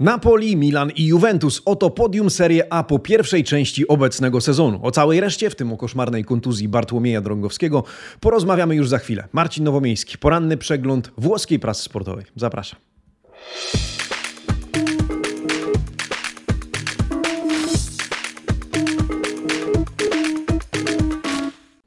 Napoli, Milan i Juventus. Oto podium Serie A po pierwszej części obecnego sezonu. O całej reszcie, w tym o koszmarnej kontuzji Bartłomieja Drągowskiego, porozmawiamy już za chwilę. Marcin Nowomiejski, poranny przegląd włoskiej prasy sportowej. Zapraszam.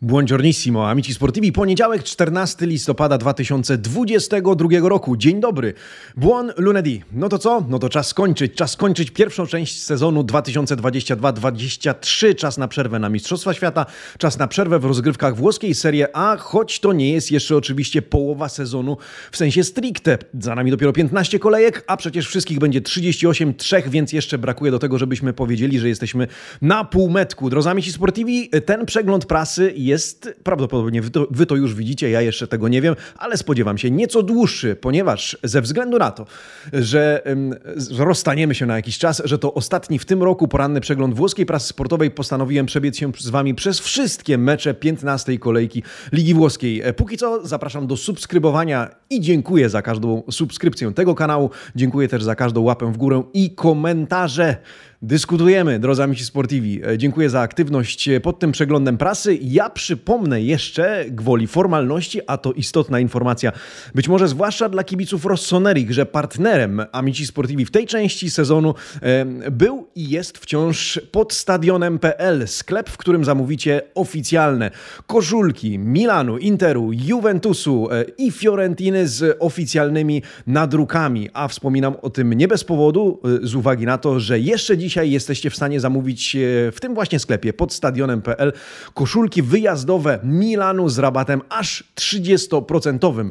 Buongiornissimo, amici sportivi. Poniedziałek, 14 listopada 2022 roku. Dzień dobry. Buon lunedì. No to co? No to czas skończyć. Czas skończyć pierwszą część sezonu 2022-2023. Czas na przerwę na Mistrzostwa Świata. Czas na przerwę w rozgrywkach włoskiej Serie A, choć to nie jest jeszcze oczywiście połowa sezonu w sensie stricte. Za nami dopiero 15 kolejek, a przecież wszystkich będzie 38, trzech, więc jeszcze brakuje do tego, żebyśmy powiedzieli, że jesteśmy na półmetku. Drodzy amici sportivi, ten przegląd prasy jest jest prawdopodobnie, wy to, wy to, już widzicie, ja jeszcze tego nie wiem, ale spodziewam się nieco dłuższy, ponieważ ze względu na to, że, że rozstaniemy się na jakiś czas, że to ostatni w tym roku poranny przegląd włoskiej prasy sportowej, postanowiłem przebiec się z Wami przez wszystkie mecze 15 kolejki Ligi Włoskiej. E, póki co zapraszam do subskrybowania i dziękuję za każdą subskrypcję tego kanału. Dziękuję też za każdą łapę w górę i komentarze. Dyskutujemy, drodzy amici sportivi. E, dziękuję za aktywność e, pod tym przeglądem prasy. Ja przypomnę jeszcze, gwoli formalności, a to istotna informacja, być może zwłaszcza dla kibiców Rossonerich, że partnerem amici sportivi w tej części sezonu e, był i jest wciąż pod stadionem.pl, sklep, w którym zamówicie oficjalne koszulki Milanu, Interu, Juventusu i Fiorentiny z oficjalnymi nadrukami. A wspominam o tym nie bez powodu, z uwagi na to, że jeszcze dziś dzisiaj jesteście w stanie zamówić e, w tym właśnie sklepie pod stadionem.pl koszulki wyjazdowe Milanu z rabatem aż 30%.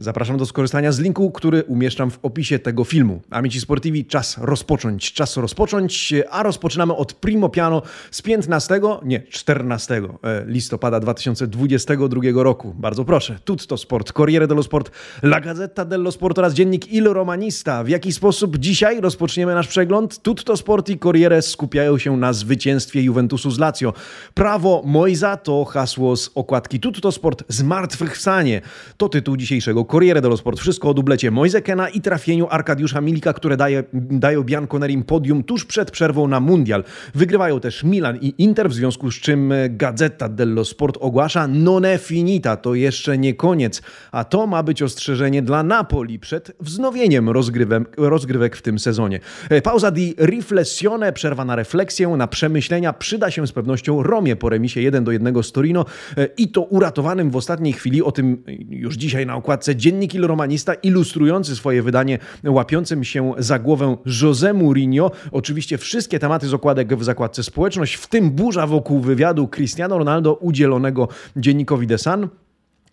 Zapraszam do skorzystania z linku, który umieszczam w opisie tego filmu. Amici Sportivi, czas rozpocząć, czas rozpocząć, a rozpoczynamy od Primo Piano z 15, nie, 14 e, listopada 2022 roku. Bardzo proszę, Tutto Sport, Corriere dello Sport, La Gazzetta dello Sport oraz dziennik Il Romanista. W jaki sposób dzisiaj rozpoczniemy nasz przegląd? Tutto Sport i Corriere skupiają się na zwycięstwie Juventusu z Lazio. Prawo Moisa to hasło z okładki Tutto Sport Zmartwychwstanie. To tytuł dzisiejszego Corriere dello Sport. Wszystko o dublecie Moisekena i trafieniu Arkadiusza Milika, które daje, dają Bianconerim podium tuż przed przerwą na Mundial. Wygrywają też Milan i Inter, w związku z czym Gazeta dello Sport ogłasza non è finita, to jeszcze nie koniec, a to ma być ostrzeżenie dla Napoli przed wznowieniem rozgrywek, rozgrywek w tym sezonie. E, pauza di riflessione, przerwa na refleksję, na przemyślenia przyda się z pewnością Romie po remisie 1 do 1 z Torino e, i to uratowanym w ostatniej chwili, o tym już dzisiaj na okładce dziennik Il Romanista ilustrujący swoje wydanie łapiącym się za głowę José Mourinho. Oczywiście wszystkie tematy z okładek w zakładce społeczność, w tym burza wokół wywiadu Cristiano Ronaldo udzielonego dziennikowi The Sun.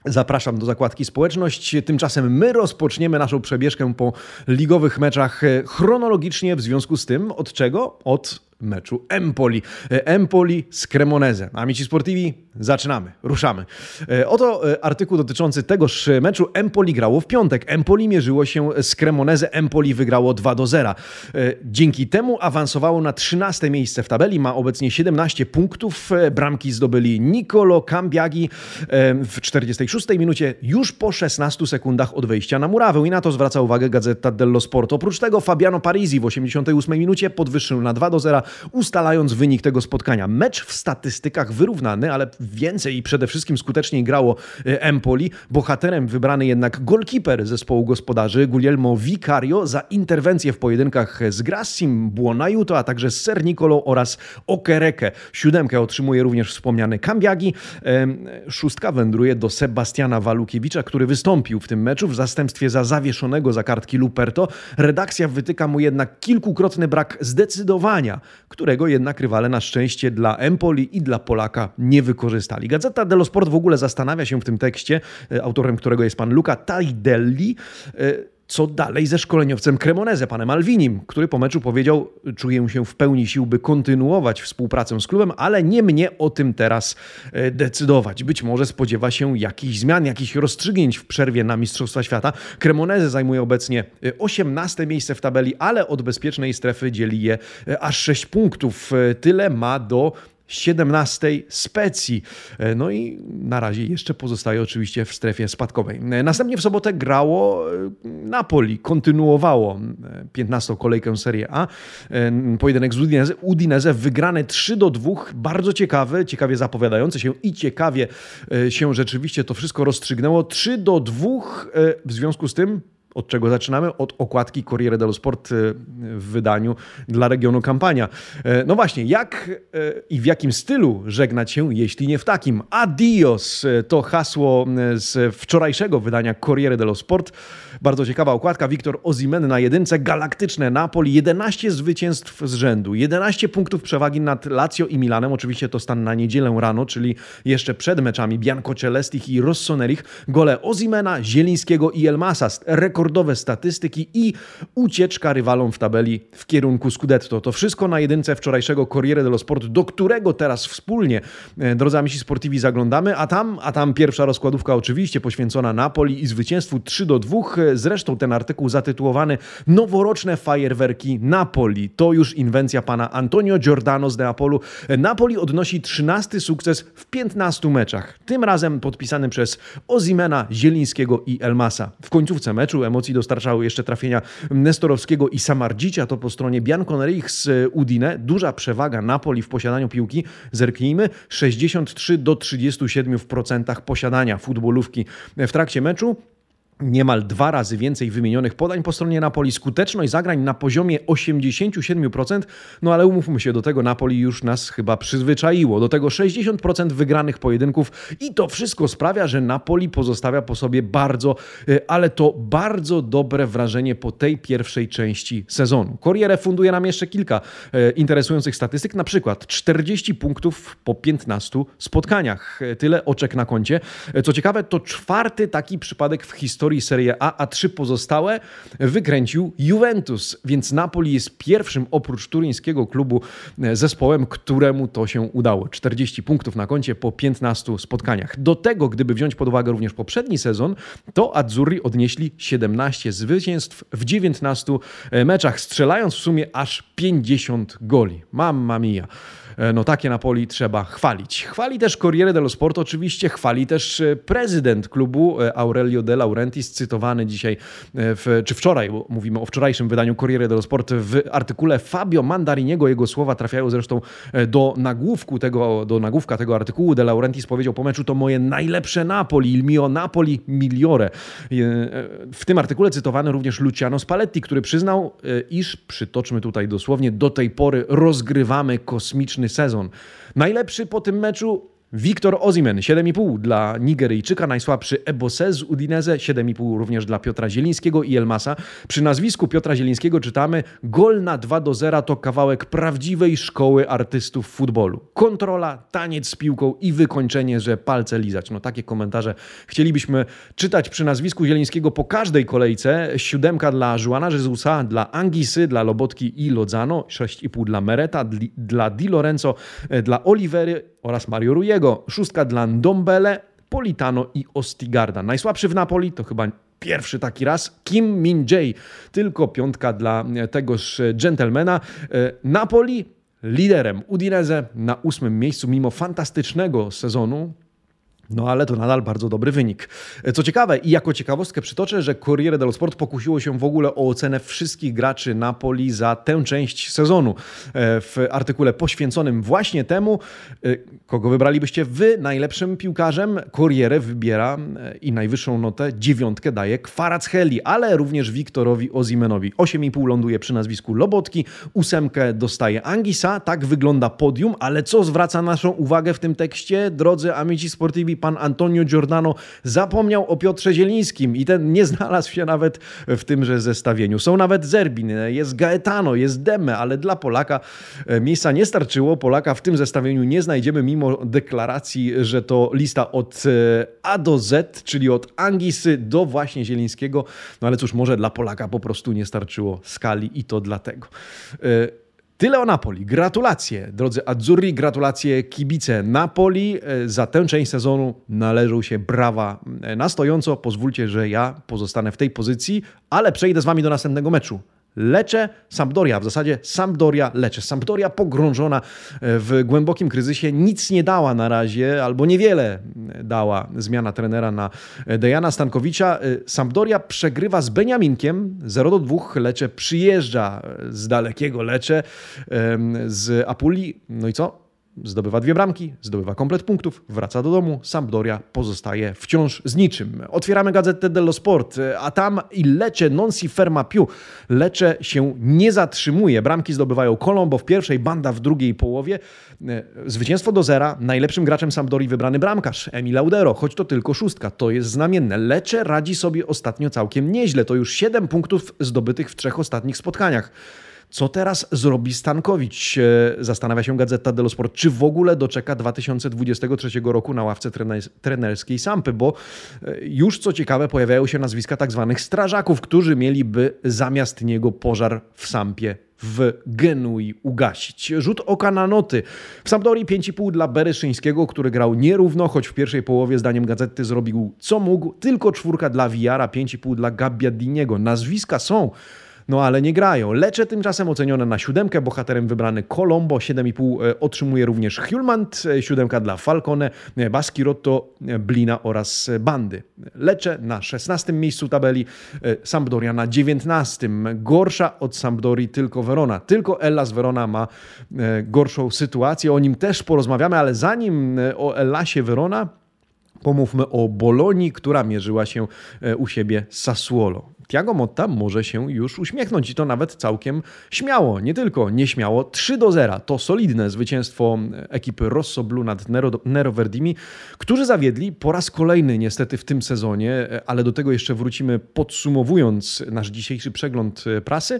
Zapraszam do zakładki Społeczność. Tymczasem my rozpoczniemy naszą przebieżkę po ligowych meczach chronologicznie, w związku z tym od czego? Od meczu Empoli. E, Empoli z Cremoneze. Amici Sportivi, zaczynamy, ruszamy. E, oto e, artykuł dotyczący tegoż meczu. Empoli grało w piątek. Empoli mierzyło się z Cremoneze. Empoli wygrało 2 do 0. Dzięki temu awansowało na 13 miejsce w tabeli. Ma obecnie 17 punktów. Bramki zdobyli Nicolo Cambiagi w 46 minucie, już po 16 sekundach od wejścia na murawę. I na to zwraca uwagę Gazeta dello Sport. Oprócz tego Fabiano Parisi w 88 minucie podwyższył na 2 do 0 ustalając wynik tego spotkania. Mecz w statystykach wyrównany, ale więcej i przede wszystkim skuteczniej grało e, Empoli. Bohaterem wybrany jednak golkiper zespołu gospodarzy Guglielmo Vicario za interwencję w pojedynkach z Grassim, Buonajuto, a także z Ser Nicolò oraz Okereke. Siódemkę otrzymuje również wspomniany Cambiagi. Szóstka wędruje do Sebastiana Walukiewicza, który wystąpił w tym meczu w zastępstwie za zawieszonego za kartki Luperto. Redakcja wytyka mu jednak kilkukrotny brak zdecydowania którego jednak rywale na szczęście dla Empoli i dla Polaka nie wykorzystali. Gazeta dello Sport w ogóle zastanawia się w tym tekście, e, autorem którego jest pan Luca Taidelli, e, co dalej ze szkoleniowcem Cremoneze, panem Alvinim, który po meczu powiedział, czuję się w pełni sił, by kontynuować współpracę z klubem, ale nie mnie o tym teraz e, decydować. Być może spodziewa się jakichś zmian, jakichś rozstrzygnięć w przerwie na Mistrzostwa Świata. Cremoneze zajmuje obecnie 18 e, miejsce w tabeli, ale od bezpiecznej strefy dzieli je e, aż 6 punktów. Tyle ma do 17 specji. E, no i na razie jeszcze pozostaje oczywiście w strefie spadkowej. E, następnie w sobotę grało e, Napoli, kontynuowało 15 kolejkę Serie A. Pojedynek z Udinese, Udinese wygrany 3 do 2, bardzo ciekawy, ciekawie zapowiadający się i ciekawie się rzeczywiście to wszystko rozstrzygnęło. 3 do 2 w związku z tym od czego zaczynamy? Od okładki Corriere dello Sport e, w wydaniu dla regionu Kampania. E, no właśnie, jak e, i w jakim stylu żegnać się, jeśli nie w takim? Adios to hasło z wczorajszego wydania Corriere dello Sport. Bardzo ciekawa okładka. Wiktor Ozimen na jedynce, galaktyczne Napoli, 11 zwycięstw z rzędu, 11 punktów przewagi nad Lazio i Milanem. Oczywiście to stan na niedzielę rano, czyli jeszcze przed meczami Bianco Celestich i Rossonerich. Gole Ozimena, Zielińskiego i Elmasa. Rekordowe statystyki i ucieczka rywalom w tabeli w kierunku Scudetto. To wszystko na jedynce wczorajszego Corriere dello Sport, do którego teraz wspólnie, e, drodzy amici sportivi, zaglądamy. A tam, a tam pierwsza rozkładówka oczywiście poświęcona Napoli i zwycięstwu 3 do 2 Zresztą ten artykuł zatytułowany Noworoczne fajerwerki Napoli. To już inwencja pana Antonio Giordano z Neapolu. Napoli odnosi 13 sukces w 15 meczach. Tym razem podpisany przez Ozimena, Zielińskiego i Elmasa. W końcówce meczu emocji dostarczały jeszcze trafienia Nestorowskiego i Samardzicia. To po stronie Bianconerich z Udine. Duża przewaga Napoli w posiadaniu piłki. Zerknijmy. 63 do 37% posiadania futbolówki w trakcie meczu niemal dwa razy więcej wymienionych podań po stronie Napoli, skuteczność zagrań na poziomie 87%, no ale umówmy się, do tego Napoli już nas chyba przyzwyczaiło. Do tego 60% wygranych pojedynków i to wszystko sprawia, że Napoli pozostawia po sobie bardzo, e, ale to bardzo dobre wrażenie po tej pierwszej części sezonu. Corriere funduje nam jeszcze kilka e, interesujących statystyk, na przykład 40 punktów po 15 spotkaniach. E, tyle oczek na koncie. Co ciekawe, to czwarty taki przypadek w historii historii Serie A, a trzy pozostałe wykręcił Juventus, więc Napoli jest pierwszym oprócz turyńskiego klubu e, zespołem, któremu to się udało. 40 punktów na koncie po 15 spotkaniach. Do tego, gdyby wziąć pod uwagę również poprzedni sezon, to Azzurri odnieśli 17 zwycięstw w 19 e, meczach, strzelając w sumie aż 50 goli. Mamma mia. E, no takie Napoli trzeba chwalić. Chwali też Corriere dello Sport, oczywiście chwali też e, prezydent klubu e, Aurelio De Laurentiis, cytowany dzisiaj, w, czy wczoraj, bo mówimy o wczorajszym wydaniu Corriere dello Sport, w artykule Fabio Mandariniego. Jego słowa trafiają zresztą do nagłówku tego, do nagłówka tego artykułu. De Laurentiis powiedział po meczu, to moje najlepsze Napoli, il mio Napoli migliore. W tym artykule cytowany również Luciano Spalletti, który przyznał, iż, przytoczmy tutaj dosłownie, do tej pory rozgrywamy kosmiczny sezon. Najlepszy po tym meczu Wiktor Ozimen 7,5 dla Nigeryjczyka, najsłabszy Ebose z Udinese, 7,5 również dla Piotra Zielińskiego i Elmasa. Przy nazwisku Piotra Zielińskiego czytamy gol na 2 do 0 to kawałek prawdziwej szkoły artystów futbolu. Kontrola, taniec z piłką i wykończenie, że palce lizać. No takie komentarze chcielibyśmy czytać przy nazwisku Zielińskiego po każdej kolejce. Siódemka dla Juana Jezusa, dla Angisy, dla Lobotki i Lodzano, 6,5 dla Mereta, dla Di Lorenzo, e, dla Olivery oraz Mario Rujego. Szóstka dla Ndombele, Politano i Ostigarda. Najsłabszy w Napoli to chyba pierwszy taki raz Kim Min-jae. Tylko piątka dla tegoż gentlemana. E, Napoli liderem Udinese na ósmym miejscu mimo fantastycznego sezonu no ale to nadal bardzo dobry wynik. Co ciekawe i jako ciekawostkę przytoczę, że Corriere dello Sport pokusiło się w ogóle o ocenę wszystkich graczy Napoli za tę część sezonu. E, w artykule poświęconym właśnie temu, e, kogo wybralibyście wy najlepszym piłkarzem, Corriere wybiera e, i najwyższą notę, dziewiątkę daje Kwaraccheli, ale również Wiktorowi Ozimenowi. 8,5 ląduje przy nazwisku Lobotki, ósemkę dostaje Angisa, tak wygląda podium, ale co zwraca naszą uwagę w tym tekście, drodzy amici sportivi, pan Antonio Giordano zapomniał o Piotrze Zielińskim i ten nie znalazł się nawet w tymże zestawieniu. Są nawet Zerbin, jest Gaetano, jest Deme, ale dla Polaka e, miejsca nie starczyło. Polaka w tym zestawieniu nie znajdziemy, mimo deklaracji, że to lista od e, A do Z, czyli od Angisy do właśnie Zielińskiego. No ale cóż, może dla Polaka po prostu nie starczyło skali i to dlatego. Tyle o Napoli. Gratulacje, drodzy Azzurri, gratulacje kibice Napoli. E, za tę część sezonu należą się brawa e, na stojąco. Pozwólcie, że ja pozostanę w tej pozycji, ale przejdę z wami do następnego meczu. Lecze, Sampdoria, w zasadzie Sampdoria, Lecze. Sampdoria pogrążona w głębokim kryzysie, nic nie dała na razie, albo niewiele dała zmiana trenera na Dejana Stankowicza. Sampdoria przegrywa z Beniaminkiem 0 do 2. Lecze przyjeżdża z dalekiego Lecze, z Apuli. No i co? Zdobywa dwie bramki, zdobywa komplet punktów, wraca do domu, Sampdoria pozostaje wciąż z niczym. Otwieramy gazetę dello Sport, a tam i Lecce non si ferma più. Lecce się nie zatrzymuje. Bramki zdobywają Colombo w pierwszej, Banda w drugiej połowie. Zwycięstwo do zera. Najlepszym graczem Sampdorii wybrany bramkarz Emil Laudero, choć to tylko szóstka. To jest znamienne. Lecce radzi sobie ostatnio całkiem nieźle. To już siedem punktów zdobytych w trzech ostatnich spotkaniach. Co teraz zrobi Stankowicz? Zastanawia się Gazeta dello Sport. Czy w ogóle doczeka 2023 roku na ławce trenerskiej Sampy? Bo e, już co ciekawe pojawiają się nazwiska tak zwanych strażaków, którzy mieliby zamiast niego pożar w Sampie w Genui ugasić. Rzut oka na noty. W Sampdorii 5,5 dla Bereszyńskiego, który grał nierówno, choć w pierwszej połowie zdaniem gazety zrobił co mógł. Tylko czwórka dla Viara, 5,5 dla Gabbiadiniego. Nazwiska są no ale nie grają. Lecze tymczasem ocenione na siódemkę, bohaterem wybrany Colombo, 7,5 e, otrzymuje również Hulmant, e, siódemka dla Falcone, e, Baskirotto, Blina oraz Bandy. Lecze na 16 miejscu tabeli, Sampdoria na 19. Gorsza od Sampdorii tylko Verona. Tylko Ellas Verona ma gorszą sytuację. O nim też porozmawiamy, ale zanim o Ellasie Verona, pomówmy o Bolonii, która mierzyła się u siebie z Sassuolo. Tiago Motta może się już uśmiechnąć i to nawet całkiem śmiało, nie tylko nieśmiało. 3 do 0 to solidne zwycięstwo ekipy Rosso Blu nad Nero, Nero Verdimi, którzy zawiedli po raz kolejny niestety w tym sezonie, ale do tego jeszcze wrócimy podsumowując nasz dzisiejszy przegląd prasy.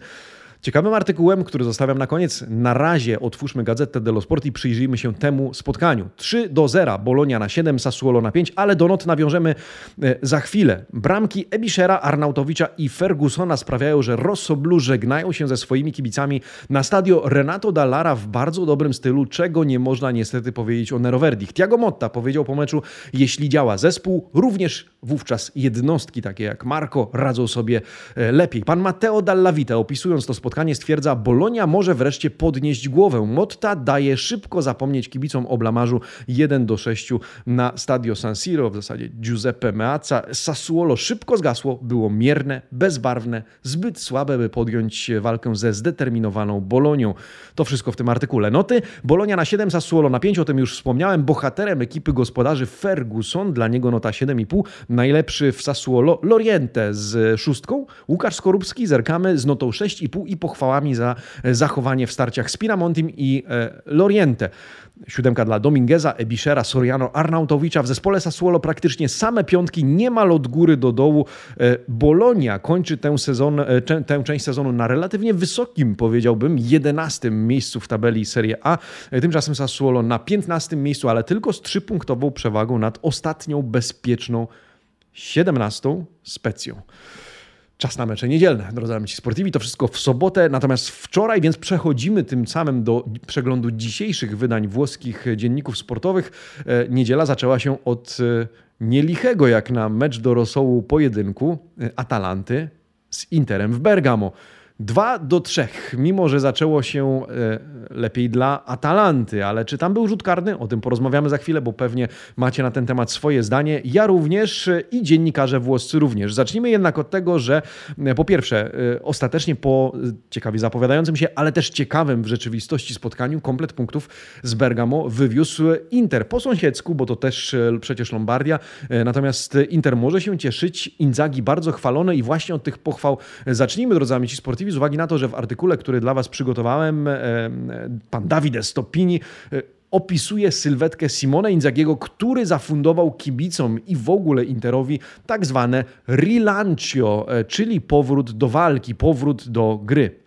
Ciekawym artykułem, który zostawiam na koniec, na razie otwórzmy Gazetę dello Sport i przyjrzyjmy się temu spotkaniu. 3 do 0, Bolonia na 7, Sassuolo na 5, ale do not nawiążemy e, za chwilę. Bramki Ebiszera, Arnautowicza i Fergusona sprawiają, że Rosso Blu żegnają się ze swoimi kibicami na stadio Renato Dallara w bardzo dobrym stylu, czego nie można niestety powiedzieć o Nero Verdich. Tiago Motta powiedział po meczu, jeśli działa zespół, również wówczas jednostki takie jak Marco radzą sobie e, lepiej. Pan Matteo Dallavita opisując to spotkanie spotkanie stwierdza, Bolonia może wreszcie podnieść głowę. Motta daje szybko zapomnieć kibicom o blamarzu 1 do 6 na Stadio San Siro, w zasadzie Giuseppe Meazza. Sassuolo szybko zgasło, było mierne, bezbarwne, zbyt słabe, by podjąć walkę ze zdeterminowaną Bolonią. To wszystko w tym artykule. Noty, Bolonia na 7, Sassuolo na 5, o tym już wspomniałem. Bohaterem ekipy gospodarzy Ferguson, dla niego nota 7,5. Najlepszy w Sassuolo Loriente z szóstką. Łukasz Skorupski zerkamy z notą 6,5 i pochwałami za e, zachowanie w starciach z Pinamontim i e, Loriente. Siódemka dla Domingueza, Ebiszera, Soriano, Arnautowicza. W zespole Sassuolo praktycznie same piątki, niemal od góry do dołu. E, Bolonia kończy tę, sezon, tę część sezonu na relatywnie wysokim, powiedziałbym, 11 miejscu w tabeli Serie A. Tymczasem Sassuolo na 15 miejscu, ale tylko z trzypunktową przewagą nad ostatnią bezpieczną 17 specją. Czas na mecze niedzielne, drodzy amici sportivi. To wszystko w sobotę, natomiast wczoraj, więc przechodzimy tym samym do przeglądu dzisiejszych wydań włoskich dzienników sportowych. E, niedziela zaczęła się od e, nielichego jak na mecz do rosołu pojedynku e, Atalanty z Interem w Bergamo. 2 do 3, mimo że zaczęło się e, lepiej dla Atalanty, ale czy tam był rzut karny? O tym porozmawiamy za chwilę, bo pewnie macie na ten temat swoje zdanie. Ja również e, i dziennikarze włoscy również. Zacznijmy jednak od tego, że e, po pierwsze, ostatecznie po ciekawie zapowiadającym się, ale też ciekawym w rzeczywistości spotkaniu, komplet punktów z Bergamo wywiózł Inter po sąsiedzku, bo to też przecież Lombardia. Natomiast Inter może się cieszyć. Inzagi bardzo chwalone i właśnie od tych pochwał zacznijmy, drodzy amici sportivi z uwagi na to, że w artykule, który dla Was przygotowałem, e, e, pan Davide Stopini e, opisuje sylwetkę Simone Inzagiego, który zafundował kibicom i w ogóle Interowi tak zwane rilancio, czyli powrót do walki, powrót do gry.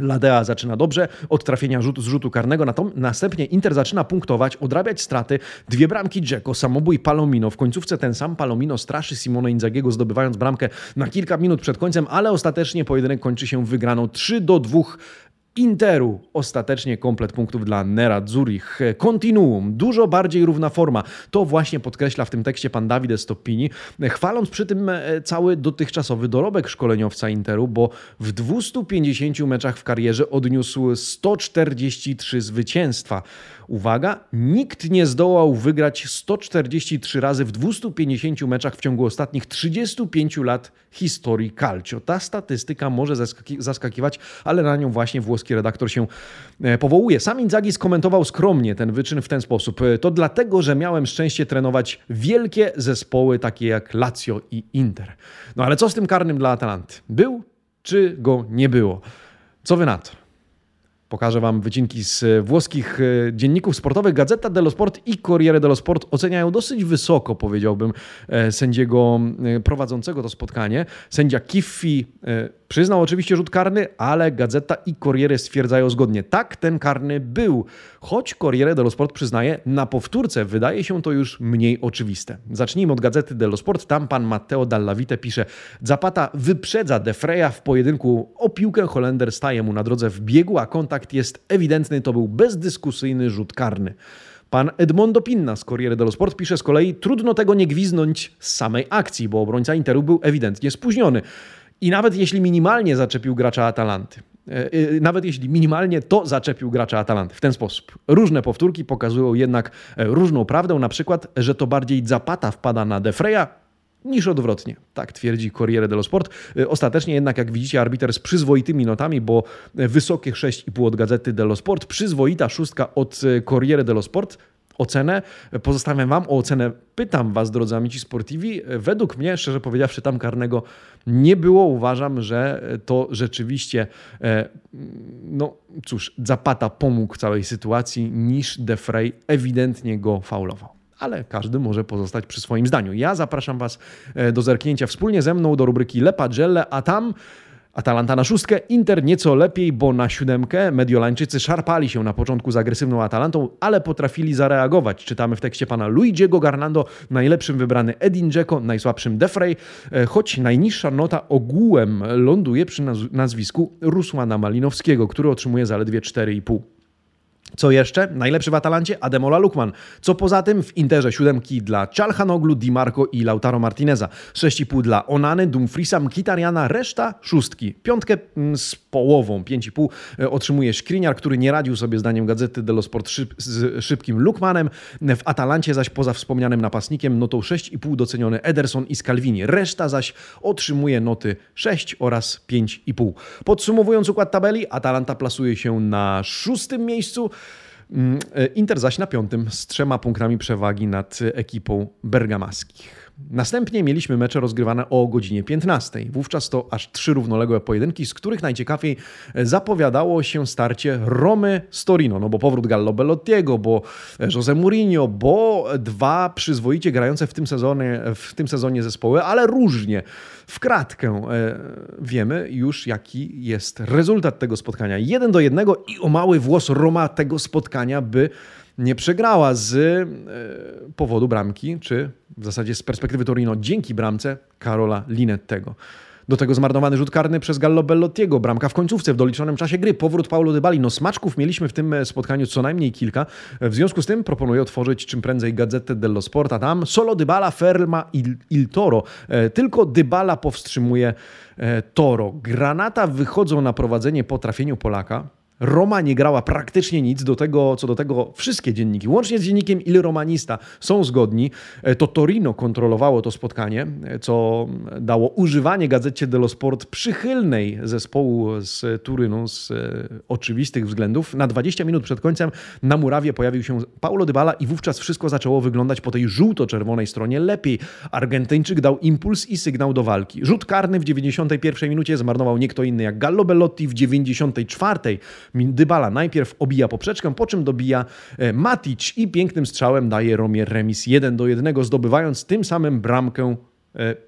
Ladea zaczyna dobrze od trafienia rzut, z rzutu karnego, następnie Inter zaczyna punktować, odrabiać straty. Dwie bramki Dzeko, samobój Palomino. W końcówce ten sam Palomino straszy Simone Inzagiego, zdobywając bramkę na kilka minut przed końcem, ale ostatecznie pojedynek kończy się wygraną 3 do 2 Interu. Ostatecznie komplet punktów dla Nera Zurich. Continuum, dużo bardziej równa forma. To właśnie podkreśla w tym tekście pan Dawid Stoppini, chwaląc przy tym e, cały dotychczasowy dorobek szkoleniowca Interu, bo w 250 meczach w karierze odniósł 143 zwycięstwa. Uwaga, nikt nie zdołał wygrać 143 razy w 250 meczach w ciągu ostatnich 35 lat historii Calcio. Ta statystyka może zaskakiwać, ale na nią właśnie włoski redaktor się e, powołuje. Sam Inzaghi skomentował skromnie ten wyczyn w ten sposób. E, to dlatego, że miałem szczęście trenować wielkie zespoły takie jak Lazio i Inter. No ale co z tym karnym dla Atalanty? Był czy go nie było? Co wy na to? Pokażę Wam wycinki z e, włoskich e, dzienników sportowych. Gazeta dello Sport i Corriere dello Sport oceniają dosyć wysoko, powiedziałbym, e, sędziego prowadzącego to spotkanie. Sędzia Kiffi Przyznał oczywiście rzut karny, ale Gazeta i Corriere stwierdzają zgodnie. Tak, ten karny był, choć Corriere dello Sport przyznaje, na powtórce wydaje się to już mniej oczywiste. Zacznijmy od Gazety dello Sport. Tam pan Matteo Dallavite pisze Zapata wyprzedza De Freya w pojedynku o piłkę. Holender staje mu na drodze w biegu, a kontakt jest ewidentny. To był bezdyskusyjny rzut karny. Pan Edmondo Pinna z Corriere dello Sport pisze z kolei, trudno tego nie gwiznąć z samej akcji, bo obrońca Interu był ewidentnie spóźniony. I nawet jeśli minimalnie zaczepił gracza Atalanty, e, e, nawet jeśli minimalnie to zaczepił gracza Atalanty w ten sposób. Różne powtórki pokazują jednak e, różną prawdę, na przykład, że to bardziej Zapata wpada na Defreya niż odwrotnie. Tak twierdzi Corriere dello Sport. Ostatecznie jednak, jak widzicie, arbiter z przyzwoitymi notami, bo wysokie 6,5 od gazety dello Sport, przyzwoita szóstka od Corriere dello Sport, ocenę. Pozostawiam Wam o ocenę. Pytam Was, drodzy amici sportivi. Według mnie, szczerze powiedziawszy, tam karnego nie było. Uważam, że to rzeczywiście, e, no cóż, Zapata pomógł całej sytuacji, niż Defray ewidentnie go faulował ale każdy może pozostać przy swoim zdaniu. Ja zapraszam Was e, do zerknięcia wspólnie ze mną do rubryki Le Pagelle, a tam Atalanta na szóstkę, Inter nieco lepiej, bo na siódemkę Mediolańczycy szarpali się na początku z agresywną Atalantą, ale potrafili zareagować. Czytamy w tekście pana Luigiego Garnando, najlepszym wybrany Edin Dzeko, najsłabszym Defray, e, choć najniższa nota ogółem ląduje przy nazwisku Rusłana Malinowskiego, który otrzymuje zaledwie 4,5. Co jeszcze? Najlepszy w Atalancie Ademola Lukman. Co poza tym w Interze siódemki dla Czalhanoglu, Di Marco i Lautaro Martineza. 6,5 dla Onany, Dumfriesa, Mkhitarjana, reszta szóstki. Piątkę mm, z połową, 5,5 e, otrzymuje Szkriniar, który nie radził sobie zdaniem Gazety dello Sport szyb, z szybkim Lukmanem. W Atalancie zaś poza wspomnianym napastnikiem notą 6,5 doceniony Ederson i Scalvini. Reszta zaś otrzymuje noty 6 oraz 5,5. Podsumowując układ tabeli, Atalanta plasuje się na szóstym miejscu, Mm, e, Inter zaś na piątym z trzema punktami przewagi nad ekipą bergamaskich. Następnie mieliśmy mecze rozgrywane o godzinie 15. Wówczas to aż trzy równoległe pojedynki, z których najciekawiej zapowiadało się starcie Romy z Torino, no bo powrót Gallo Bellottiego, bo Jose Mourinho, bo dwa przyzwoicie grające w tym sezonie, w tym sezonie zespoły, ale różnie. W kratkę e, wiemy już, jaki jest rezultat tego spotkania. Jeden do jednego i o mały włos Roma tego spotkania by nie przegrała z e, powodu bramki, czy w zasadzie z perspektywy Torino dzięki bramce Karola Linettego. Do tego zmarnowany rzut karny przez Gallo Bellottiego, bramka w końcówce w doliczonym czasie gry, powrót Paulo Dybali. No smaczków mieliśmy w tym spotkaniu co najmniej kilka. W związku z tym proponuję otworzyć czym prędzej Gazetę dello Sporta. Tam solo Dybala, Ferma il, il Toro. E, tylko Dybala powstrzymuje e, Toro. Granata wychodzą na prowadzenie po trafieniu Polaka. Roma nie grała praktycznie nic, do tego, co do tego wszystkie dzienniki, łącznie z dziennikiem Il Romanista, są zgodni. E, to Torino kontrolowało to spotkanie, e, co dało używanie gazecie dello Sport przychylnej zespołu z Turynu z e, oczywistych względów. Na 20 minut przed końcem na murawie pojawił się Paulo Dybala i wówczas wszystko zaczęło wyglądać po tej żółto-czerwonej stronie lepiej. Argentyńczyk dał impuls i sygnał do walki. Rzut karny w 91 minucie zmarnował nie kto inny jak Gallo Bellotti w 94 Dybala najpierw obija poprzeczkę, po czym dobija e, Matic i pięknym strzałem daje Romie remis 1 do 1, zdobywając tym samym bramkę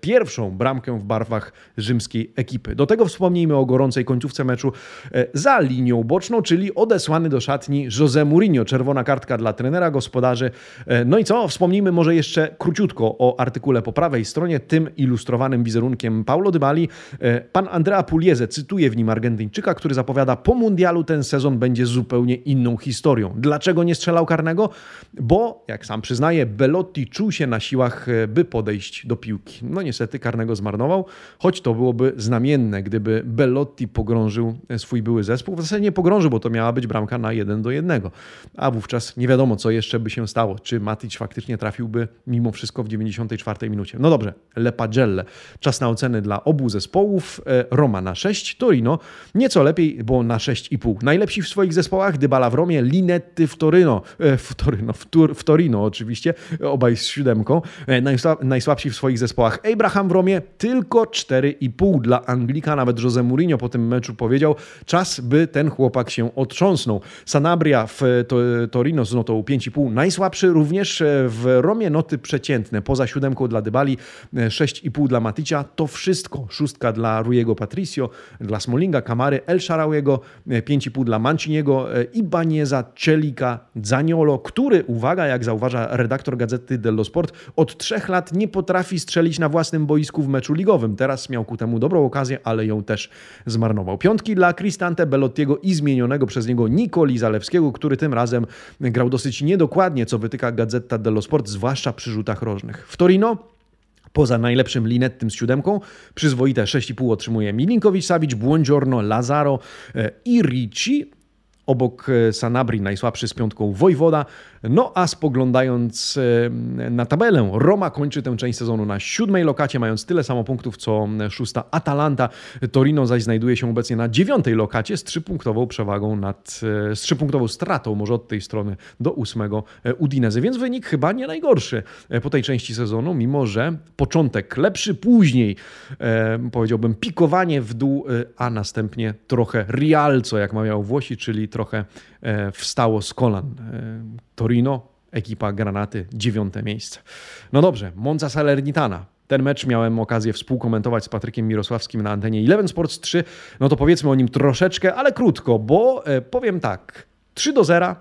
pierwszą bramkę w barwach rzymskiej ekipy. Do tego wspomnijmy o gorącej końcówce meczu e, za linią boczną, czyli odesłany do szatni José Mourinho. Czerwona kartka dla trenera gospodarzy. E, no i co? Wspomnijmy może jeszcze króciutko o artykule po prawej stronie, tym ilustrowanym wizerunkiem Paulo Dybali. Pan Andrea Pugliese cytuje w nim Argentyńczyka, który zapowiada po mundialu ten sezon będzie zupełnie inną historią. Dlaczego nie strzelał karnego? Bo, jak sam przyznaje, Belotti czuł się na siłach, e, by podejść do piłki. No niestety karnego zmarnował, choć to byłoby znamienne, gdyby Belotti pogrążył e, swój były zespół. W zasadzie nie pogrążył, bo to miała być bramka na 1 do 1. A wówczas nie wiadomo, co jeszcze by się stało. Czy Matic faktycznie trafiłby mimo wszystko w 94 minucie. No dobrze, Le Pagelle. Czas na oceny dla obu zespołów. E, Roma na 6, Torino nieco lepiej, bo na 6,5. Najlepsi w swoich zespołach Dybala w Romie, Linetti w Torino, w Torino, w, Tur, w Torino oczywiście, obaj z siódemką. E, najsłabsi w swoich zespołach Abraham w Romie, tylko 4,5 dla Anglika. Nawet Jose Mourinho po tym meczu powiedział, czas by ten chłopak się otrząsnął. Sanabria w Torino z notą 5,5. Najsłabszy również e, w Romie noty przeciętne. Poza siódemką dla Dybali, 6,5 e, dla Maticia. To wszystko. Szóstka dla Rujego Patricio, dla Smolinga, Kamary, El Sharawiego, 5,5 dla Manciniego, Ibanieza, Celika, Zaniolo, który, uwaga, jak zauważa redaktor Gazety dello Sport, od trzech lat nie potrafi strzelić na własnym boisku w meczu ligowym. Teraz miał ku temu dobrą okazję, ale ją też zmarnował. Piątki dla Cristante Bellottiego i zmienionego przez niego Nikoli Zalewskiego, który tym razem grał dosyć niedokładnie, co wytyka Gazeta dello Sport, zwłaszcza przy rzutach rożnych. W Torino Poza najlepszym Linettym z siódemką, przyzwoite 6,5 otrzymuje Milinkowicz, Savic, Buongiorno, Lazaro e, i Ricci. Obok e, Sanabri najsłabszy z piątką Wojwoda, no a spoglądając na tabelę, Roma kończy tę część sezonu na siódmej lokacie, mając tyle samo punktów co szósta Atalanta. Torino zaś znajduje się obecnie na dziewiątej lokacie z trzypunktową przewagą nad, e, z trzypunktową stratą może od tej strony do ósmego e, Udinese, więc wynik chyba nie najgorszy e, po tej części sezonu, mimo że początek lepszy, później powiedziałbym pikowanie w dół, a następnie trochę rialco, jak mawiał Włosi, czyli trochę wstało z kolan. Torino, ekipa Granaty, dziewiąte miejsce. No dobrze, Monza Salernitana. Ten mecz miałem okazję współkomentować z Patrykiem Mirosławskim na antenie Eleven Sports 3. No to powiedzmy o nim troszeczkę, ale krótko, bo e, powiem tak. 3 do 0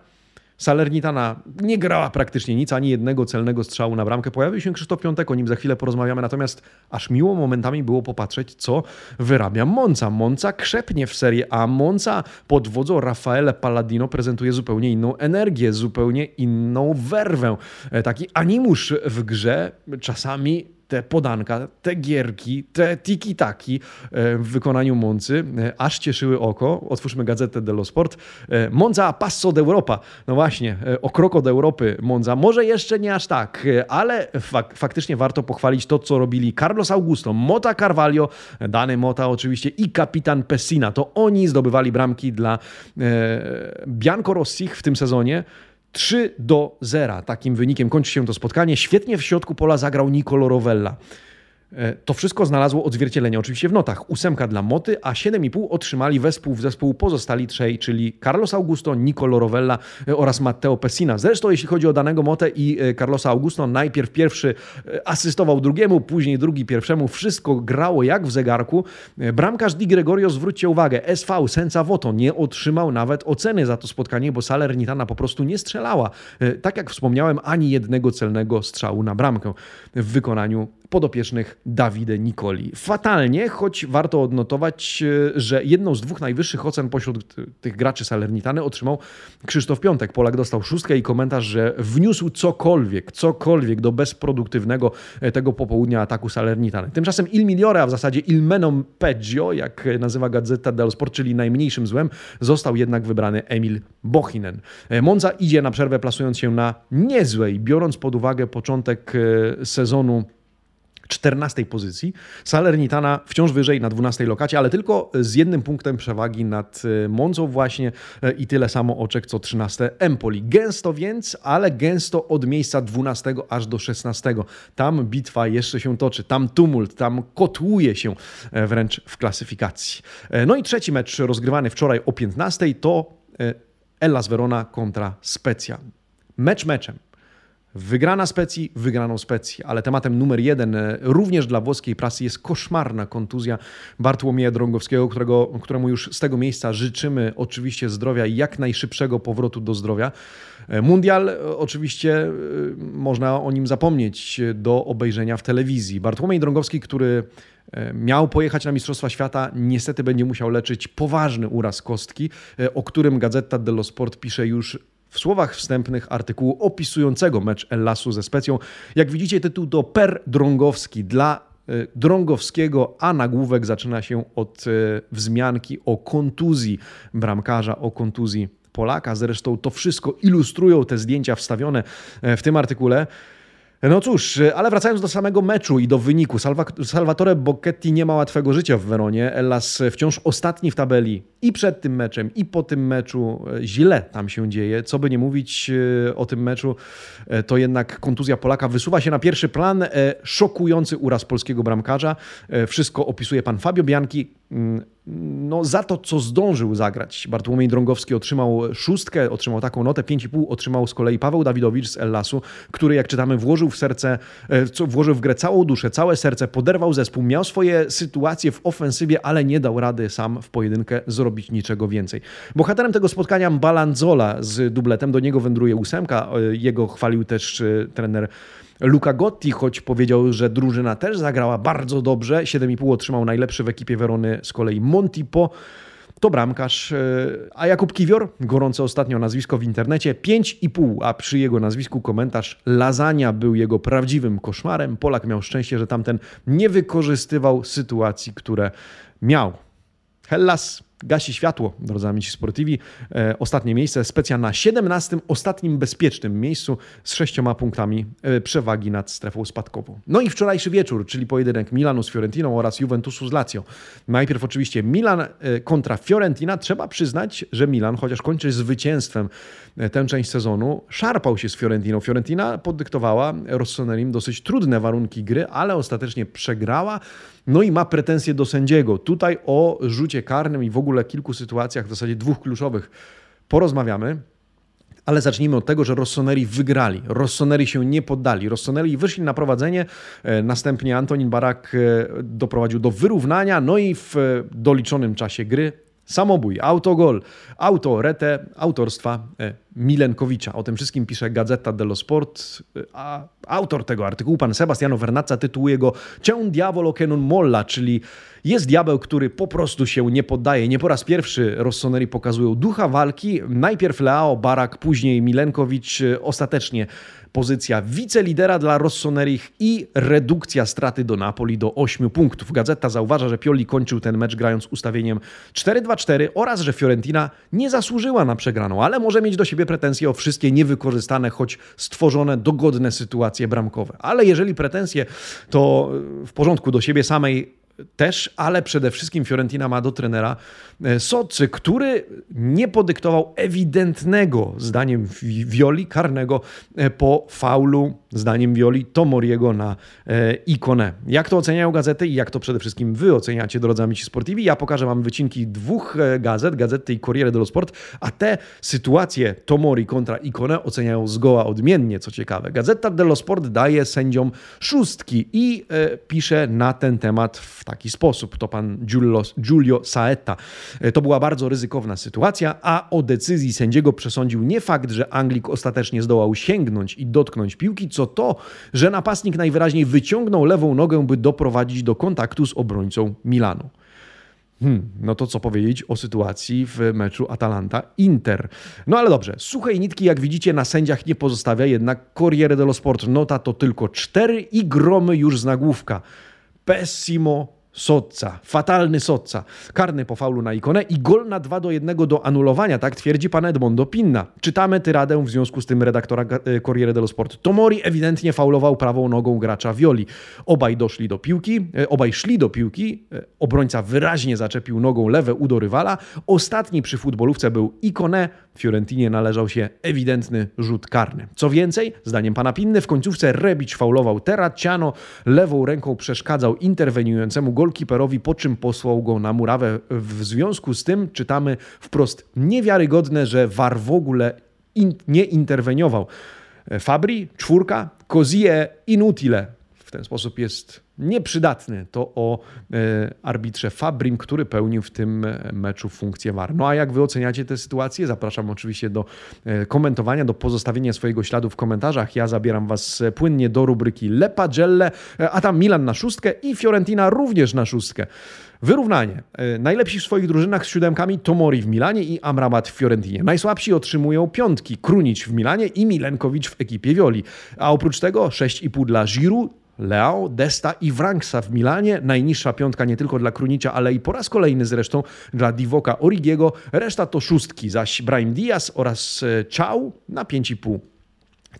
Salernitana nie grała praktycznie nic, ani jednego celnego strzału na bramkę. Pojawił się Krzysztof Piątek, o nim za chwilę porozmawiamy, natomiast aż miło momentami było popatrzeć, co wyrabia Monca. Monca krzepnie w serii A. Monca pod wodzą Rafaele Palladino prezentuje zupełnie inną energię, zupełnie inną werwę. E, taki animusz w grze, czasami te podanka, te gierki, te tiki-taki e, w wykonaniu Moncy e, aż cieszyły oko. Otwórzmy gazetę dello Sport. E, Monza a passo d'Europa. No właśnie, o kroko do Europy Monza. Może jeszcze nie aż tak, ale fak faktycznie warto pochwalić to, co robili Carlos Augusto, Mota Carvalho, Dany Mota oczywiście i kapitan Pessina. To oni zdobywali bramki dla Bianco Rossich w tym sezonie. 3 do 0. Takim wynikiem kończy się to spotkanie. Świetnie w środku pola zagrał Nicolo Rovella. E, to wszystko znalazło odzwierciedlenie oczywiście w notach. Ósemka dla Moty, a 7,5 otrzymali wespół w zespół pozostali trzej, czyli Carlos Augusto, Nicolo Rovella e, oraz Matteo Pessina. Zresztą jeśli chodzi o danego Motę i e, Carlosa Augusto, najpierw pierwszy asystował drugiemu, później drugi pierwszemu. Wszystko grało jak w zegarku. Bramkarz Di Gregorio, zwróćcie uwagę, SV Senza Voto nie otrzymał nawet oceny za to spotkanie, bo Salernitana po prostu nie strzelała. Tak jak wspomniałem, ani jednego celnego strzału na bramkę w wykonaniu podopiecznych Dawide Nikoli. Fatalnie, choć warto odnotować, e, że jedną z dwóch najwyższych ocen pośród tych graczy Salernitany otrzymał Krzysztof Piątek. Polak dostał szóstkę i komentarz, że wniósł cokolwiek, cokolwiek do bezproduktywnego e, tego popołudnia ataku Salernitany. Tymczasem Il Migliore, a w zasadzie Il Menom Peggio, jak nazywa Gazeta dello Sport, czyli najmniejszym złem, został jednak wybrany Emil Bochinen. E, Monza idzie na przerwę plasując się na niezłej, biorąc pod uwagę początek sezonu 14 pozycji. Salernitana wciąż wyżej na 12 lokacie, ale tylko z jednym punktem przewagi nad e, Monzą właśnie e, i tyle samo oczek co 13 Empoli. Gęsto więc, ale gęsto od miejsca 12 aż do 16. Tam bitwa jeszcze się toczy, tam tumult, tam kotłuje się e, wręcz w klasyfikacji. No i trzeci mecz rozgrywany wczoraj o 15 to Ellas Verona kontra Specja. Mecz meczem. Wygrana Specji, wygraną Specji, ale tematem numer jeden e, również dla włoskiej prasy jest koszmarna kontuzja Bartłomieja Drągowskiego, którego, któremu już z tego miejsca życzymy oczywiście zdrowia i jak najszybszego powrotu do zdrowia. E, mundial e, oczywiście można o nim zapomnieć do obejrzenia w telewizji. Bartłomiej Drągowski, który miał pojechać na Mistrzostwa Świata, niestety będzie musiał leczyć poważny uraz kostki, o którym Gazeta dello Sport pisze już w słowach wstępnych artykułu opisującego mecz Ellasu ze Specją. Jak widzicie, tytuł to Per Drągowski dla e, Drągowskiego, a nagłówek zaczyna się od e, wzmianki o kontuzji bramkarza, o kontuzji Polaka. Zresztą to wszystko ilustrują te zdjęcia wstawione e, w tym artykule. No cóż, ale wracając do samego meczu i do wyniku. Salva Salvatore Bocchetti nie ma łatwego życia w Weronie. Ellas wciąż ostatni w tabeli i przed tym meczem, i po tym meczu. Źle tam się dzieje. Co by nie mówić e, o tym meczu, e, to jednak kontuzja Polaka wysuwa się na pierwszy plan. E, szokujący uraz polskiego bramkarza. Wszystko opisuje pan Fabio Bianchi. No, za to, co zdążył zagrać. Bartłomiej Drągowski otrzymał szóstkę, otrzymał taką notę, 5,5 otrzymał z kolei Paweł Dawidowicz z Ellasu, który, jak czytamy, włożył w serce, e, włożył w grę całą duszę, całe serce, poderwał zespół, miał swoje sytuacje w ofensywie, ale nie dał rady sam w pojedynkę zrobić niczego więcej. Bohaterem tego spotkania Balanzola z dubletem, do niego wędruje ósemka, e, jego chwalił też e, trener Luca Gotti, choć powiedział, że drużyna też zagrała bardzo dobrze, 7,5 otrzymał najlepszy w ekipie Werony z kolei Montipo, to bramkarz, e, a Jakub Kiwior, gorące ostatnio nazwisko w internecie, 5,5, a przy jego nazwisku komentarz Lasagna był jego prawdziwym koszmarem. Polak miał szczęście, że tamten nie wykorzystywał sytuacji, które miał. Hellas gasi światło, drodzy amici sportivi. E, ostatnie miejsce, specja na 17, ostatnim bezpiecznym miejscu z sześcioma punktami e, przewagi nad strefą spadkową. No i wczorajszy wieczór, czyli pojedynek Milanu z Fiorentiną oraz Juventusu z Lazio. Najpierw oczywiście Milan e, kontra Fiorentina. Trzeba przyznać, że Milan, chociaż kończy zwycięstwem tę część sezonu, szarpał się z Fiorentiną. Fiorentina podyktowała Rossonerim dosyć trudne warunki gry, ale ostatecznie przegrała. No i ma pretensje do sędziego. Tutaj o rzucie karnym i w ogóle kilku sytuacjach, w zasadzie dwóch kluczowych, porozmawiamy. Ale zacznijmy od tego, że Rossoneri wygrali. Rossoneri się nie poddali. Rossoneri wyszli na prowadzenie. E, następnie Antonin Barak e, doprowadził do wyrównania. No i w doliczonym czasie gry samobój, autogol, auto, retę autorstwa e, Milenkowicza. O tym wszystkim pisze Gazeta dello Sport, a autor tego artykułu, pan Sebastiano Vernazza, tytułuje go un diavolo che non molla, czyli jest diabeł, który po prostu się nie poddaje. Nie po raz pierwszy Rossoneri pokazują ducha walki. Najpierw Leao, Barak, później Milenkowicz, ostatecznie pozycja wicelidera dla Rossonerich i redukcja straty do Napoli do 8 punktów. Gazeta zauważa, że Pioli kończył ten mecz grając ustawieniem 4-2-4 oraz, że Fiorentina nie zasłużyła na przegraną, ale może mieć do siebie pretensje o wszystkie niewykorzystane, choć stworzone dogodne sytuacje bramkowe. Ale jeżeli pretensje, to w porządku do siebie samej też, ale przede wszystkim Fiorentina ma do trenera e, Socy, który nie podyktował ewidentnego, zdaniem Violi, karnego e, po faulu, zdaniem Violi, Tomoriego na e, ikonę. Jak to oceniają gazety i jak to przede wszystkim wy oceniacie, drodzy amici sportivi? Ja pokażę wam wycinki dwóch gazet, Gazety i Corriere dello Sport, a te sytuacje Tomori kontra ikonę oceniają zgoła odmiennie, co ciekawe. Gazeta dello Sport daje sędziom szóstki i pisze na ten temat w taki sposób. To pan Giulio, Giulio Saetta. E, to była bardzo ryzykowna sytuacja, a o decyzji sędziego przesądził nie fakt, że Anglik ostatecznie zdołał sięgnąć i dotknąć piłki, co to, że napastnik najwyraźniej wyciągnął lewą nogę, by doprowadzić do kontaktu z obrońcą Milanu. Hmm, no to co powiedzieć o sytuacji w meczu Atalanta-Inter. No ale dobrze, suchej nitki jak widzicie na sędziach nie pozostawia jednak Corriere dello Sport. Nota to tylko cztery i gromy już z nagłówka. Pessimo Sotca, fatalny Sotca. Karny po faulu na ikonę i gol na 2 do 1 do anulowania, tak twierdzi pan Edmondo Pinna. Czytamy tyradę w związku z tym redaktora e, Corriere dello Sport. Tomori ewidentnie faulował prawą nogą gracza Violi. Obaj doszli do piłki, e, obaj szli do piłki, e, obrońca wyraźnie zaczepił nogą lewe udo rywala. Ostatni przy futbolówce był Ikone, Fiorentinie należał się ewidentny rzut karny. Co więcej, zdaniem pana Pinny, w końcówce Rebic faulował Terracciano, lewą ręką przeszkadzał interweniującemu golkiperowi, po czym posłał go na murawę. W związku z tym czytamy wprost niewiarygodne, że VAR w ogóle in, nie interweniował. Fabri, czwórka, Cozie inutile. W ten sposób jest nieprzydatny. To o e, arbitrze Fabrim, który pełnił w tym meczu funkcję VAR. No a jak wy oceniacie tę sytuację? Zapraszam oczywiście do e, komentowania, do pozostawienia swojego śladu w komentarzach. Ja zabieram was płynnie do rubryki Le Pagelle, a tam Milan na szóstkę i Fiorentina również na szóstkę. Wyrównanie. E, najlepsi w swoich drużynach z siódemkami Tomori w Milanie i Amrabat w Fiorentinie. Najsłabsi otrzymują piątki Krunic w Milanie i Milenkowicz w ekipie Violi. A oprócz tego 6,5 dla Giroud, Leao, Desta i Wranksa w Milanie. Najniższa piątka nie tylko dla Krunicia, ale i po raz kolejny zresztą dla Divoka Origiego. Reszta to szóstki, zaś Brahim Diaz oraz e, Chao na 5,5.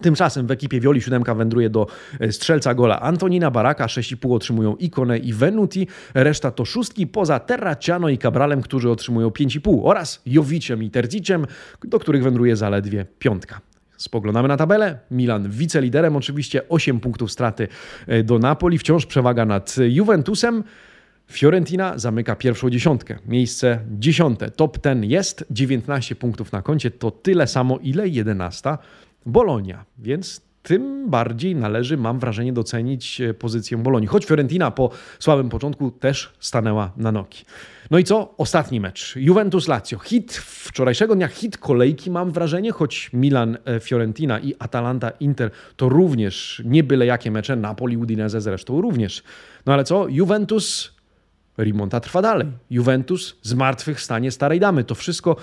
Tymczasem w ekipie Wioli siódemka wędruje do e, strzelca gola Antonina Baraka, 6,5 otrzymują Ikone i Venuti, reszta to szóstki poza Terraciano i Cabralem, którzy otrzymują 5,5 oraz Jowiciem i Terziciem, do których wędruje zaledwie piątka. Spoglądamy na tabelę. Milan wiceliderem, oczywiście 8 punktów straty e, do Napoli, wciąż przewaga nad Juventusem. Fiorentina zamyka pierwszą dziesiątkę, miejsce dziesiąte. Top ten jest, 19 punktów na koncie, to tyle samo ile 11 Bolonia, więc tym bardziej należy, mam wrażenie, docenić e, pozycję Bolonii. Choć Fiorentina po słabym początku też stanęła na nogi. No i co? Ostatni mecz. Juventus-Lazio. Hit wczorajszego dnia, hit kolejki mam wrażenie, choć Milan, e, Fiorentina i Atalanta, Inter to również nie byle jakie mecze, Napoli, Udinese zresztą również. No ale co? Juventus Rimonta trwa dalej. Juventus zmartwychwstanie starej damy. To wszystko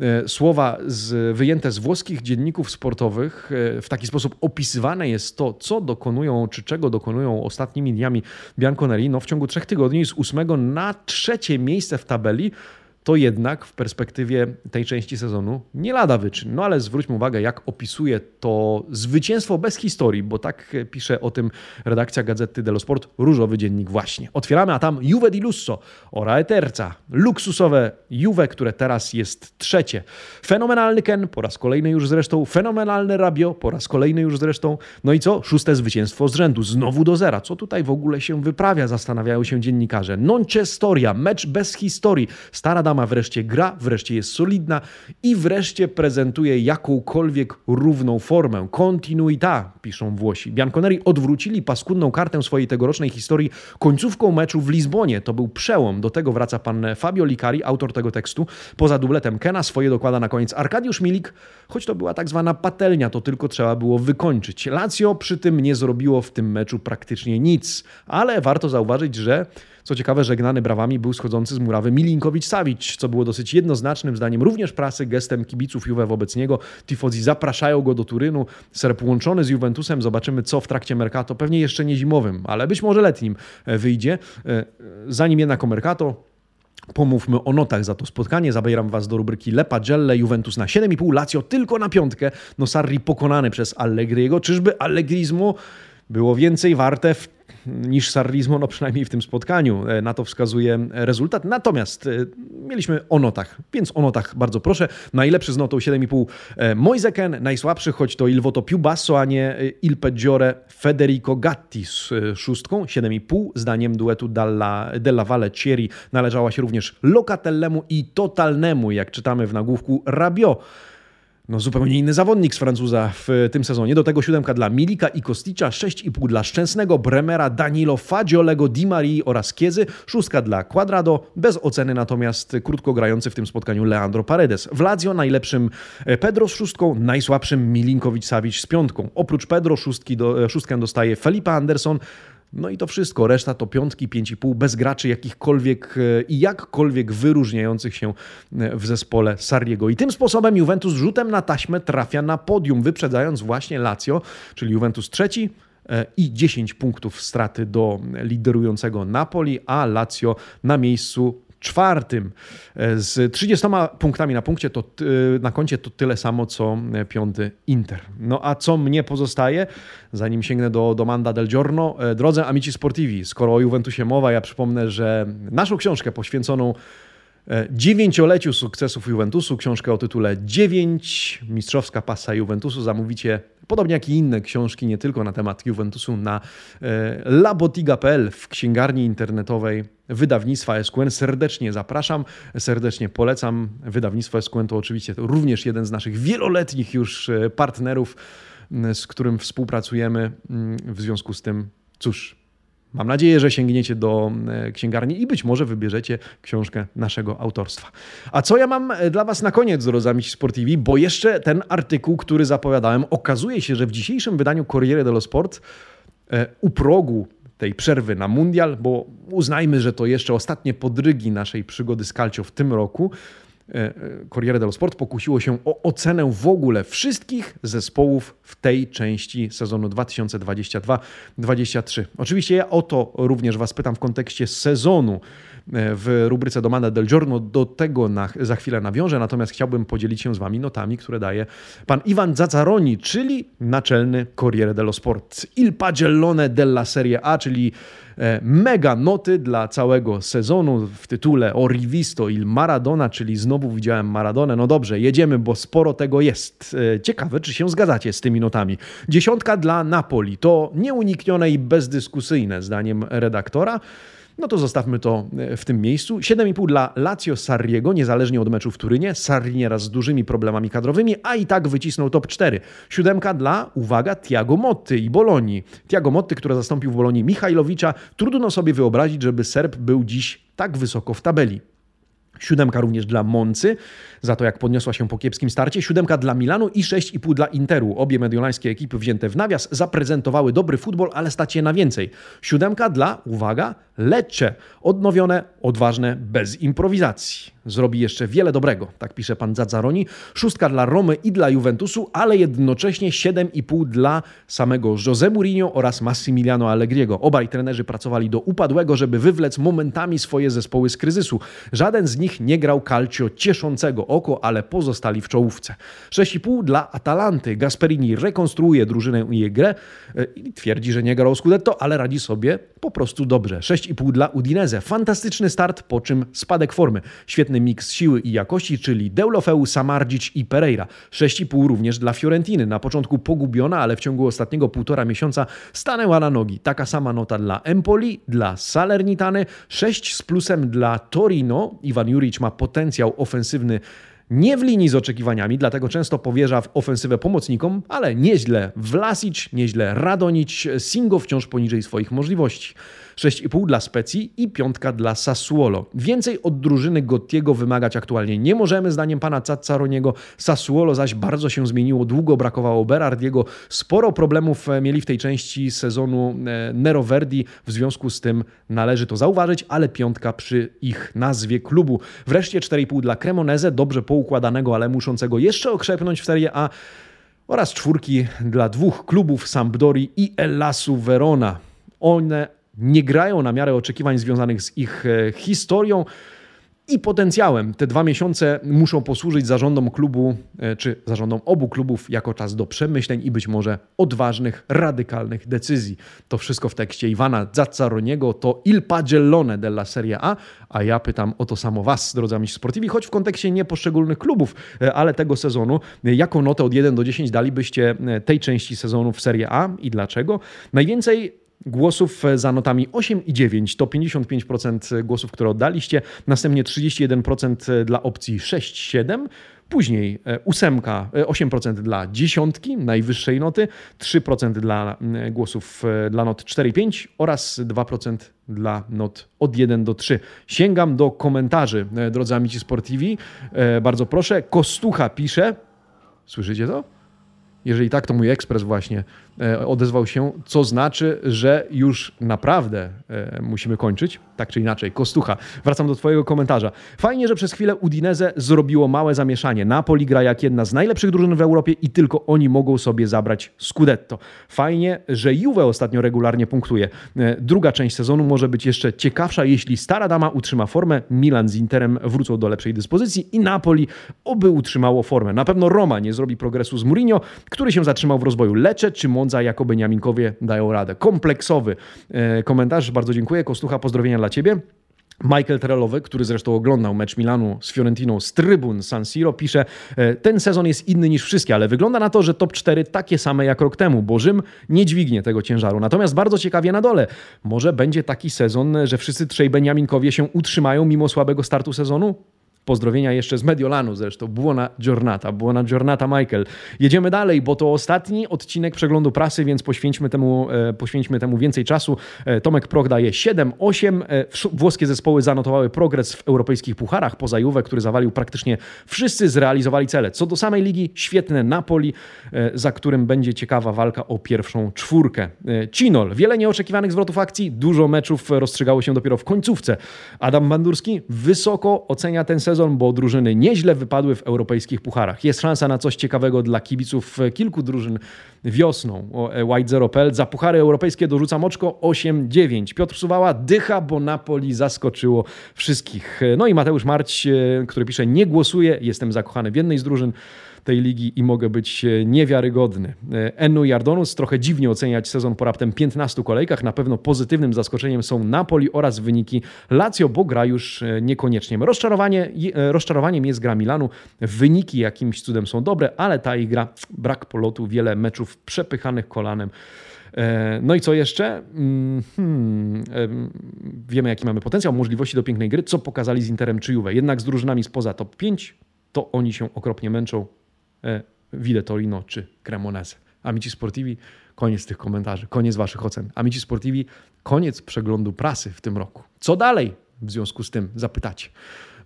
e, słowa z, wyjęte z włoskich dzienników sportowych. E, w taki sposób opisywane jest to, co dokonują, czy czego dokonują ostatnimi dniami Bianconeri. No, w ciągu trzech tygodni z ósmego na trzecie miejsce w tabeli to jednak w perspektywie tej części sezonu nie lada wyczyn. No ale zwróćmy uwagę, jak opisuje to zwycięstwo bez historii, bo tak pisze o tym redakcja Gazety dello Sport, różowy dziennik właśnie. Otwieramy, a tam Juve di Lusso, ora e terza, luksusowe Juve, które teraz jest trzecie. Fenomenalny Ken, po raz kolejny już zresztą, fenomenalny Rabio, po raz kolejny już zresztą. No i co? Szóste zwycięstwo z rzędu, znowu do zera. Co tutaj w ogóle się wyprawia, zastanawiają się dziennikarze. Non c'è storia, mecz bez historii. Stara dama dama wreszcie gra, wreszcie jest solidna i wreszcie prezentuje jakąkolwiek równą formę. Continuita, piszą Włosi. Bianconeri odwrócili paskudną kartę swojej tegorocznej historii końcówką meczu w Lizbonie. To był przełom. Do tego wraca pan Fabio Licari, autor tego tekstu. Poza dubletem Kena swoje dokłada na koniec Arkadiusz Milik, choć to była tak zwana patelnia, to tylko trzeba było wykończyć. Lazio przy tym nie zrobiło w tym meczu praktycznie nic, ale warto zauważyć, że co ciekawe, żegnany brawami był schodzący z murawy Milinkowicz-Savic, co było dosyć jednoznacznym zdaniem również prasy, gestem kibiców Juve wobec niego. Tifozi zapraszają go do Turynu. Serb łączony z Juventusem. Zobaczymy, co w trakcie Mercato, pewnie jeszcze nie zimowym, ale być może letnim e, wyjdzie. E, zanim jednak o Mercato, Pomówmy o notach za to spotkanie. Zabieram Was do rubryki Le Pagelle, Juventus na 7,5, Lazio tylko na piątkę. No Sarri pokonany przez Allegriego. Czyżby Allegrismo było więcej warte w niż Sarrismo, no przynajmniej w tym spotkaniu. E, na to wskazuje rezultat. Natomiast e, mieliśmy o notach, więc o notach bardzo proszę. Najlepszy z notą 7,5 e, Moiseken, najsłabszy, choć to Il Voto più basso, a nie Il Peggiore Federico Gatti z szóstką, 7,5. Zdaniem duetu Dalla, Della Valle Cieri należała się również Locatellemu i Totalnemu, jak czytamy w nagłówku Rabio no, zupełnie inny zawodnik z Francuza w tym sezonie. Do tego siódemka dla Milika i Kosticza, 6,5 dla Szczęsnego, Bremera, Danilo, Fagiolego, Di Marii oraz Kiezy, szóstka dla Quadrado, bez oceny natomiast krótko grający w tym spotkaniu Leandro Paredes. W Lazio najlepszym e, Pedro z szóstką, najsłabszym Milinkowicz-Savic z piątką. Oprócz Pedro szóstki do, e, szóstkę dostaje Felipe Anderson, no i to wszystko. Reszta to piątki, pięć i pół, bez graczy jakichkolwiek e, i jakkolwiek wyróżniających się e, w zespole Sarriego. I tym sposobem Juventus rzutem na taśmę trafia na podium, wyprzedzając właśnie Lazio, czyli Juventus trzeci, e, i 10 punktów straty do liderującego Napoli, a Lazio na miejscu czwartym e, z 30 punktami na punkcie to, e, na koncie to tyle samo co piąty Inter. No a co mnie pozostaje, zanim sięgnę do Domanda del Giorno, e, drodzy amici sportivi, skoro o Juventusie mowa, ja przypomnę, że naszą książkę poświęconą dziewięcioleciu sukcesów Juventusu, książkę o tytule 9, mistrzowska pasa Juventusu zamówicie Podobnie jak i inne książki, nie tylko na temat Juventusu, na e, labotiga.pl w księgarni internetowej wydawnictwa SQN. Serdecznie zapraszam, serdecznie polecam. Wydawnictwo SQN to oczywiście również jeden z naszych wieloletnich już e, partnerów z którym współpracujemy. W związku z tym, cóż, Mam nadzieję, że sięgniecie do e, księgarni i być może wybierzecie książkę naszego autorstwa. A co ja mam e, dla Was na koniec, drodzy Sportivi, bo jeszcze ten artykuł, który zapowiadałem, okazuje się, że w dzisiejszym wydaniu Corriere dello Sport e, u progu tej przerwy na mundial, bo uznajmy, że to jeszcze ostatnie podrygi naszej przygody z Calcio w tym roku, Corriere dello Sport pokusiło się o ocenę w ogóle wszystkich zespołów w tej części sezonu 2022-2023. Oczywiście ja o to również Was pytam w kontekście sezonu e, w rubryce Domanda del Giorno. Do tego na, za chwilę nawiążę, natomiast chciałbym podzielić się z Wami notami, które daje pan Iwan Zazzaroni, czyli naczelny Corriere dello Sport. Il Pagellone della Serie A, czyli E, mega noty dla całego sezonu w tytule O Rivisto il Maradona, czyli znowu widziałem Maradonę. No dobrze, jedziemy, bo sporo tego jest. E, ciekawe, czy się zgadzacie z tymi notami. Dziesiątka dla Napoli to nieuniknione i bezdyskusyjne zdaniem redaktora. No to zostawmy to e, w tym miejscu. 7,5 dla Lazio Sarriego, niezależnie od meczu w Turynie. Sarri nieraz z dużymi problemami kadrowymi, a i tak wycisnął top 4. Siódemka dla, uwaga, Tiago Motti i Bolonii. Tiago Motti, który zastąpił w Bolonii Michajlowicza. Trudno sobie wyobrazić, żeby Serb był dziś tak wysoko w tabeli. Siódemka również dla Moncy, za to jak podniosła się po kiepskim starcie. Siódemka dla Milanu i 6,5 dla Interu. Obie mediolańskie ekipy wzięte w nawias zaprezentowały dobry futbol, ale stać je na więcej. Siódemka dla, uwaga, Lecce. Odnowione, odważne, bez improwizacji. Zrobi jeszcze wiele dobrego, tak pisze pan Zazzaroni. Szóstka dla Romy i dla Juventusu, ale jednocześnie 7,5 dla samego José Mourinho oraz Massimiliano Allegriego. Obaj trenerzy pracowali do upadłego, żeby wywlec momentami swoje zespoły z kryzysu. Żaden z nich nie grał calcio cieszącego oko, ale pozostali w czołówce. 6,5 dla Atalanty. Gasperini rekonstruuje drużynę i jej grę e, i twierdzi, że nie grał Scudetto, ale radzi sobie po prostu dobrze. 6,5 dla Udinese. Fantastyczny start, po czym spadek formy. Świetny miks siły i jakości, czyli Deulofeu, Samardzic i Pereira. 6,5 również dla Fiorentiny. Na początku pogubiona, ale w ciągu ostatniego półtora miesiąca stanęła na nogi. Taka sama nota dla Empoli, dla Salernitany, 6 z plusem dla Torino. Iwan Juric ma potencjał ofensywny nie w linii z oczekiwaniami, dlatego często powierza w ofensywę pomocnikom, ale nieźle Vlasic, nieźle Radonić, Singo wciąż poniżej swoich możliwości. 6,5 dla Specji i piątka dla Sassuolo. Więcej od drużyny Gottiego wymagać aktualnie nie możemy, zdaniem pana Cazzaroniego. Sassuolo zaś bardzo się zmieniło, długo brakowało Berardiego. Sporo problemów e, mieli w tej części sezonu e, Nero Verdi, w związku z tym należy to zauważyć, ale piątka przy ich nazwie klubu. Wreszcie 4,5 dla Cremoneze, dobrze poukładanego, ale muszącego jeszcze okrzepnąć w Serie A oraz czwórki dla dwóch klubów Sampdori i Ellasu Verona. One nie grają na miarę oczekiwań związanych z ich e, historią i potencjałem. Te dwa miesiące muszą posłużyć zarządom klubu, e, czy zarządom obu klubów jako czas do przemyśleń i być może odważnych, radykalnych decyzji. To wszystko w tekście Iwana Zazzaroniego, to Il Pagellone della Serie A, a ja pytam o to samo Was, drodzy amici sportivi, choć w kontekście nie poszczególnych klubów, e, ale tego sezonu. Jaką notę od 1 do 10 dalibyście tej części sezonu w Serie A i dlaczego? Najwięcej głosów za notami 8 i 9 to 55% głosów, które oddaliście, następnie 31% dla opcji 6-7, Później e, ósemka, 8% e, dla dziesiątki, najwyższej noty, 3% dla głosów e, dla not 4-5 oraz 2% dla not od 1 do 3. Sięgam do komentarzy, drodzy amici sportivi. Bardzo proszę. Kostucha pisze, słyszycie to? Jeżeli tak, to mój ekspres właśnie e, odezwał się, co znaczy, że już naprawdę e, musimy kończyć, tak czy inaczej. Kostucha, wracam do Twojego komentarza. Fajnie, że przez chwilę Udinese zrobiło małe zamieszanie. Napoli gra jak jedna z najlepszych drużyn w Europie i tylko oni mogą sobie zabrać Scudetto. Fajnie, że Juve ostatnio regularnie punktuje. E, druga część sezonu może być jeszcze ciekawsza, jeśli stara dama utrzyma formę, Milan z Interem wrócą do lepszej dyspozycji i Napoli oby utrzymało formę. Na pewno Roma nie zrobi progresu z Mourinho, który się zatrzymał w rozwoju. Lecze czy Monza jako Beniaminkowie dają radę. Kompleksowy e, komentarz, bardzo dziękuję. Kostucha, pozdrowienia dla Ciebie. Michael Trelowy, który zresztą oglądał mecz Milanu z Fiorentiną z trybun San Siro, pisze: e, Ten sezon jest inny niż wszystkie, ale wygląda na to, że top 4 takie same jak rok temu, bo Rzym nie dźwignie tego ciężaru. Natomiast bardzo ciekawie na dole. Może będzie taki sezon, że wszyscy trzej Beniaminkowie się utrzymają mimo słabego startu sezonu? Pozdrowienia jeszcze z Mediolanu zresztą. Buona giornata, buona giornata Michael. Jedziemy dalej, bo to ostatni odcinek przeglądu prasy, więc poświęćmy temu, e, poświęćmy temu więcej czasu. E, Tomek Prok daje 7-8. E, włoskie zespoły zanotowały progres w europejskich pucharach. Poza Juve, który zawalił praktycznie wszyscy, zrealizowali cele. Co do samej ligi, świetne Napoli, za którym będzie ciekawa walka o pierwszą czwórkę. Cinol, wiele nieoczekiwanych zwrotów akcji, dużo meczów rozstrzygało się dopiero w końcówce. Adam Bandurski wysoko ocenia ten sezon, bo drużyny nieźle wypadły w europejskich pucharach. Jest szansa na coś ciekawego dla kibiców kilku drużyn wiosną. E, White Zero PL za puchary europejskie dorzucam oczko 8-9. Piotr Suwała dycha, bo Napoli zaskoczyło wszystkich. No i Mateusz Marć, e, który pisze, nie głosuje, jestem zakochany w jednej z drużyn tej ligi i mogę być e, niewiarygodny. Ennu i Ardonus trochę dziwnie oceniać sezon po raptem 15 kolejkach. Na pewno pozytywnym zaskoczeniem są Napoli oraz wyniki Lazio, bo gra już niekoniecznie. Rozczarowanie, rozczarowaniem jest gra Milanu. Wyniki jakimś cudem są dobre, ale ta ich gra, brak polotu, wiele meczów przepychanych kolanem. E, no i co jeszcze? Mm, hmm, wiemy, jaki mamy potencjał, możliwości do pięknej gry, co pokazali z Interem czy Juve. Jednak z drużynami spoza top 5 to oni się okropnie męczą. Wide Torino czy Cremonese. Amici Sportivi, koniec tych komentarzy, koniec waszych ocen. Amici Sportivi, koniec przeglądu prasy w tym roku. Co dalej w związku z tym zapytacie?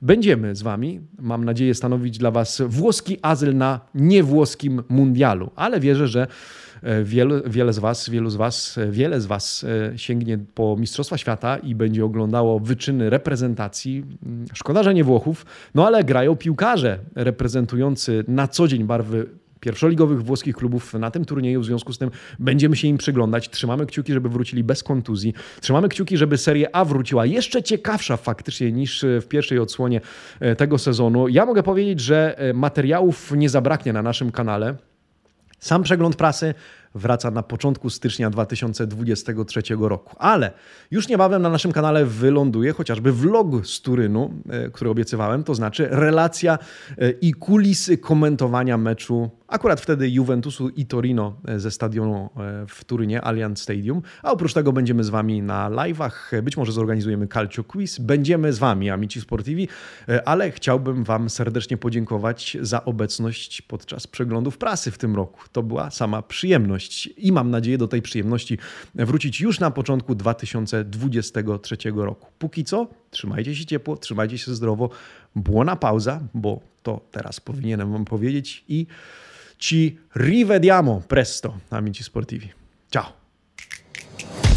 Będziemy z Wami, mam nadzieję, stanowić dla Was włoski azyl na niewłoskim mundialu, ale wierzę, że e, wiele, wiele z Was, wielu z Was, e, wiele z Was e, sięgnie po Mistrzostwa Świata i będzie oglądało wyczyny reprezentacji. Mm, szkoda, że nie Włochów, no ale grają piłkarze reprezentujący na co dzień barwy pierwszoligowych włoskich klubów na tym turnieju. W związku z tym będziemy się im przyglądać. Trzymamy kciuki, żeby wrócili bez kontuzji. Trzymamy kciuki, żeby Serie A wróciła jeszcze ciekawsza faktycznie niż w pierwszej odsłonie e, tego sezonu. Ja mogę powiedzieć, że e, materiałów nie zabraknie na naszym kanale. Sam przegląd prasy wraca na początku stycznia 2023 roku. Ale już niebawem na naszym kanale wyląduje chociażby vlog z Turynu, e, który obiecywałem, to znaczy relacja i kulisy komentowania meczu Akurat wtedy Juventusu i Torino e, ze stadionu e, w Turynie, Allianz Stadium. A oprócz tego będziemy z Wami na live'ach, być może zorganizujemy Calcio Quiz. Będziemy z Wami, Amici Sportivi, e, ale chciałbym Wam serdecznie podziękować za obecność podczas przeglądów prasy w tym roku. To była sama przyjemność i mam nadzieję do tej przyjemności wrócić już na początku 2023 roku. Póki co, trzymajcie się ciepło, trzymajcie się zdrowo. Błona pauza, bo to teraz powinienem Wam powiedzieć i Ci rivediamo presto, amici sportivi. Ciao.